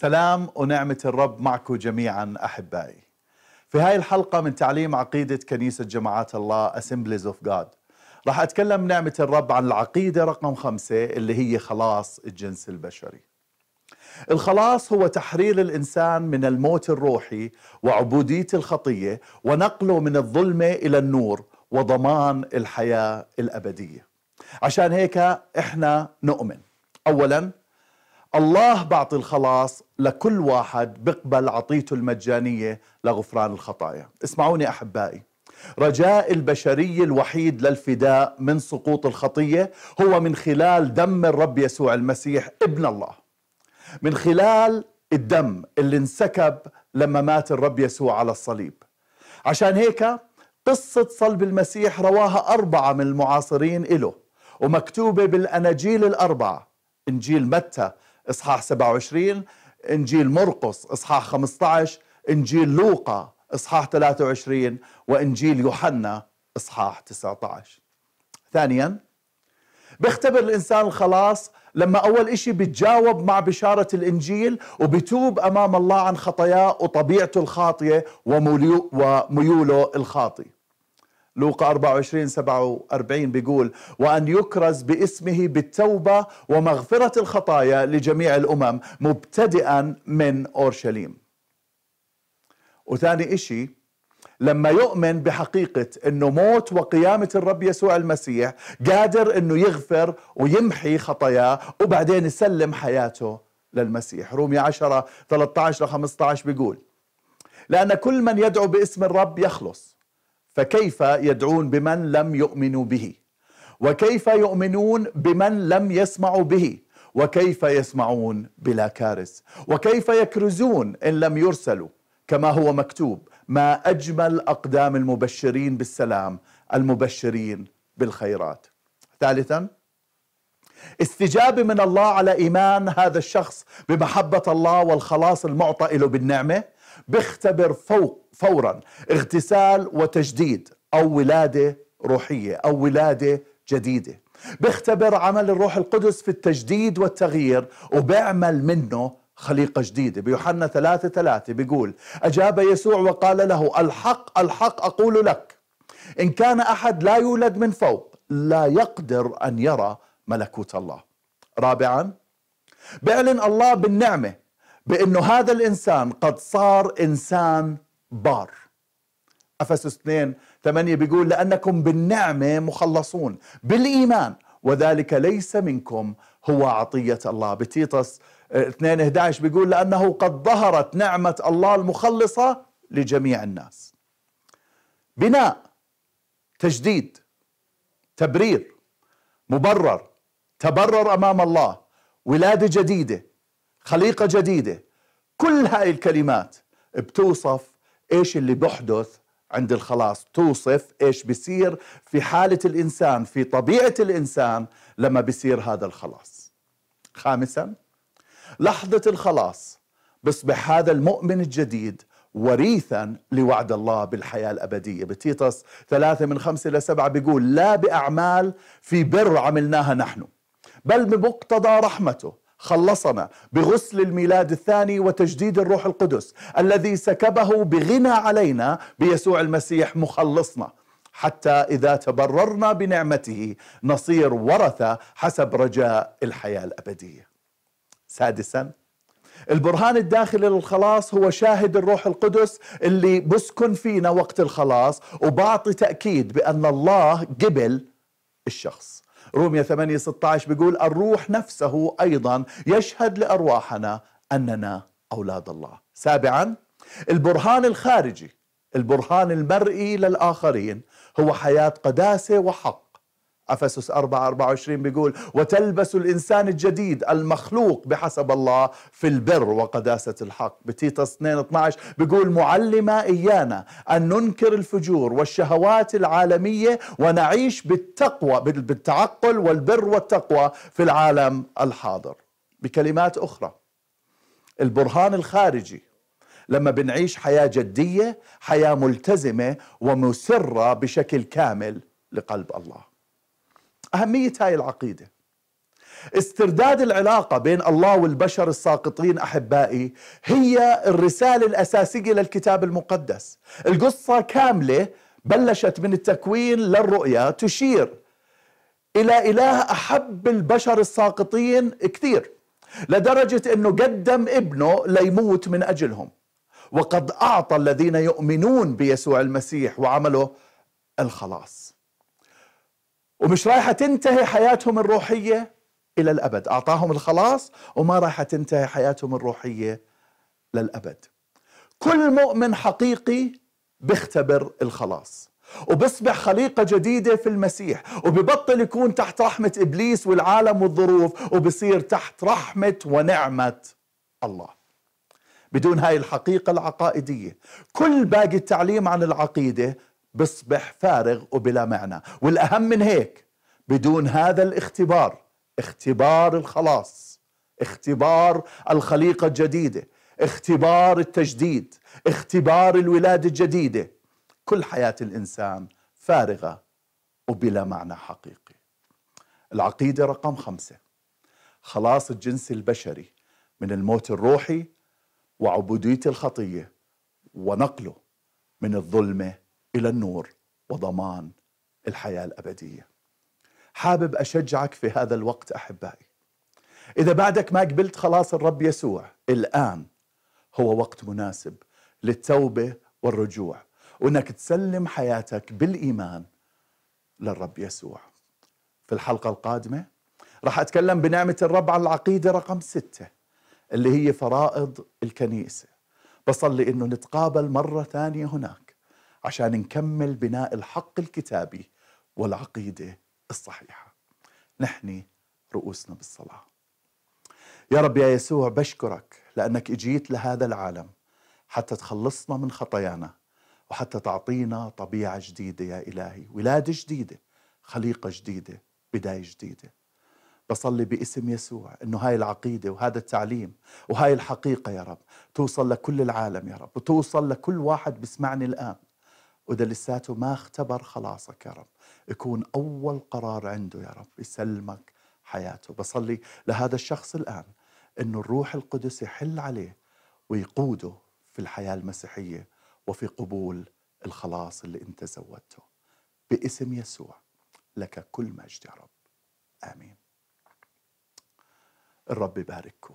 سلام ونعمة الرب معكم جميعا أحبائي. في هاي الحلقة من تعليم عقيدة كنيسة جماعات الله Assemblies of God. راح أتكلم نعمة الرب عن العقيدة رقم خمسة اللي هي خلاص الجنس البشري. الخلاص هو تحرير الإنسان من الموت الروحي وعبودية الخطية ونقله من الظلمة إلى النور وضمان الحياة الأبدية. عشان هيك إحنا نؤمن. أولاً الله بعطي الخلاص لكل واحد بقبل عطيته المجانية لغفران الخطايا. اسمعوني أحبائي رجاء البشرية الوحيد للفداء من سقوط الخطية هو من خلال دم الرب يسوع المسيح ابن الله. من خلال الدم اللي انسكب لما مات الرب يسوع على الصليب. عشان هيك قصة صلب المسيح رواها أربعة من المعاصرين إله ومكتوبة بالأناجيل الأربعة إنجيل متى إصحاح 27 إنجيل مرقس إصحاح 15 إنجيل لوقا إصحاح 23 وإنجيل يوحنا إصحاح 19 ثانيا بيختبر الإنسان الخلاص لما أول إشي بتجاوب مع بشارة الإنجيل وبتوب أمام الله عن خطاياه وطبيعته الخاطية وميوله الخاطئ لوقا 24 47 بيقول وأن يكرز باسمه بالتوبة ومغفرة الخطايا لجميع الأمم مبتدئا من أورشليم. وثاني إشي لما يؤمن بحقيقة أنه موت وقيامة الرب يسوع المسيح قادر أنه يغفر ويمحي خطاياه وبعدين يسلم حياته للمسيح. رومي 10 13 ل 15 بيقول لأن كل من يدعو باسم الرب يخلص فكيف يدعون بمن لم يؤمنوا به؟ وكيف يؤمنون بمن لم يسمعوا به؟ وكيف يسمعون بلا كارث؟ وكيف يكرزون إن لم يرسلوا؟ كما هو مكتوب ما أجمل أقدام المبشرين بالسلام المبشرين بالخيرات. ثالثا استجابة من الله على إيمان هذا الشخص بمحبة الله والخلاص المعطى له بالنعمة بيختبر فوق فورا اغتسال وتجديد أو ولادة روحية أو ولادة جديدة. بيختبر عمل الروح القدس في التجديد والتغيير وبيعمل منه خليقة جديدة. بيوحنا ثلاثة ثلاثة بيقول أجاب يسوع وقال له الحق الحق أقول لك إن كان أحد لا يولد من فوق لا يقدر أن يرى ملكوت الله. رابعا بيعلن الله بالنعمة بأنه هذا الإنسان قد صار إنسان بار. أفسس 2 8 بيقول لأنكم بالنعمة مخلصون بالإيمان وذلك ليس منكم هو عطية الله. بتيطس 2 11 بيقول لأنه قد ظهرت نعمة الله المخلصة لجميع الناس. بناء تجديد تبرير مبرر تبرر أمام الله ولادة جديدة خليقة جديدة. كل هاي الكلمات بتوصف إيش اللي بحدث عند الخلاص توصف إيش بيصير في حالة الإنسان في طبيعة الإنسان لما بيصير هذا الخلاص. خامسا لحظة الخلاص بيصبح هذا المؤمن الجديد وريثا لوعد الله بالحياة الأبدية. بتيطس ثلاثة من خمسة إلى سبعة بيقول لا بأعمال في بر عملناها نحن بل بمقتضى رحمته. خلصنا بغسل الميلاد الثاني وتجديد الروح القدس الذي سكبه بغنى علينا بيسوع المسيح مخلصنا حتى إذا تبررنا بنعمته نصير ورثة حسب رجاء الحياة الأبدية. سادسا البرهان الداخلي للخلاص هو شاهد الروح القدس اللي بسكن فينا وقت الخلاص وبعطي تأكيد بأن الله قبل الشخص. رومية 8 16 بيقول الروح نفسه أيضا يشهد لأرواحنا أننا أولاد الله. سابعا البرهان الخارجي البرهان المرئي للآخرين هو حياة قداسة وحق. أفسس 4 24 بيقول وتلبس الإنسان الجديد المخلوق بحسب الله في البر وقداسة الحق. بتيتس 2 12 بيقول معلمة إيانا أن ننكر الفجور والشهوات العالمية ونعيش بالتقوى بالتعقل والبر والتقوى في العالم الحاضر. بكلمات أخرى البرهان الخارجي لما بنعيش حياة جدية حياة ملتزمة ومسرة بشكل كامل لقلب الله. أهمية هاي العقيدة. استرداد العلاقة بين الله والبشر الساقطين أحبائي هي الرسالة الأساسية للكتاب المقدس. القصة كاملة بلشت من التكوين للرؤيا تشير إلى إله أحب البشر الساقطين كثير لدرجة أنه قدم ابنه ليموت من أجلهم. وقد أعطى الذين يؤمنون بيسوع المسيح وعمله الخلاص. ومش رايحة تنتهي حياتهم الروحية إلى الأبد. أعطاهم الخلاص وما راح تنتهي حياتهم الروحية للأبد. كل مؤمن حقيقي بيختبر الخلاص وبصبح خليقة جديدة في المسيح وببطل يكون تحت رحمة إبليس والعالم والظروف وبصير تحت رحمة ونعمة الله. بدون هاي الحقيقة العقائدية كل باقي التعليم عن العقيدة بصبح فارغ وبلا معنى. والأهم من هيك بدون هذا الاختبار اختبار الخلاص اختبار الخليقة الجديدة اختبار التجديد اختبار الولادة الجديدة. كل حياة الإنسان فارغة وبلا معنى حقيقي. العقيدة رقم خمسة خلاص الجنس البشري من الموت الروحي وعبودية الخطية ونقله من الظلمة إلى النور وضمان الحياة الأبدية. حابب أشجعك في هذا الوقت أحبائي. إذا بعدك ما قبلت خلاص الرب يسوع. الآن هو وقت مناسب للتوبة والرجوع. وأنك تسلم حياتك بالإيمان للرب يسوع. في الحلقة القادمة راح أتكلم بنعمة الرب عن العقيدة رقم ستة اللي هي فرائض الكنيسة. بصلي أنه نتقابل مرة ثانية هناك. عشان نكمل بناء الحق الكتابي والعقيدة الصحيحة. نحني رؤوسنا بالصلاة. يا رب يا يسوع بشكرك لأنك إجيت لهذا العالم حتى تخلصنا من خطايانا وحتى تعطينا طبيعة جديدة يا إلهي ولادة جديدة خليقة جديدة بداية جديدة. بصلي باسم يسوع إنه هاي العقيدة وهذا التعليم وهاي الحقيقة يا رب توصل لكل العالم يا رب وتوصل لكل واحد بيسمعني الآن. وإذا لساته ما اختبر خلاصك يا رب. يكون أول قرار عنده يا رب يسلمك حياته. بصلي لهذا الشخص الآن إنه الروح القدس يحل عليه ويقوده في الحياة المسيحية وفي قبول الخلاص اللي أنت زودته. باسم يسوع لك كل مجد يا رب. آمين. الرب يبارككم.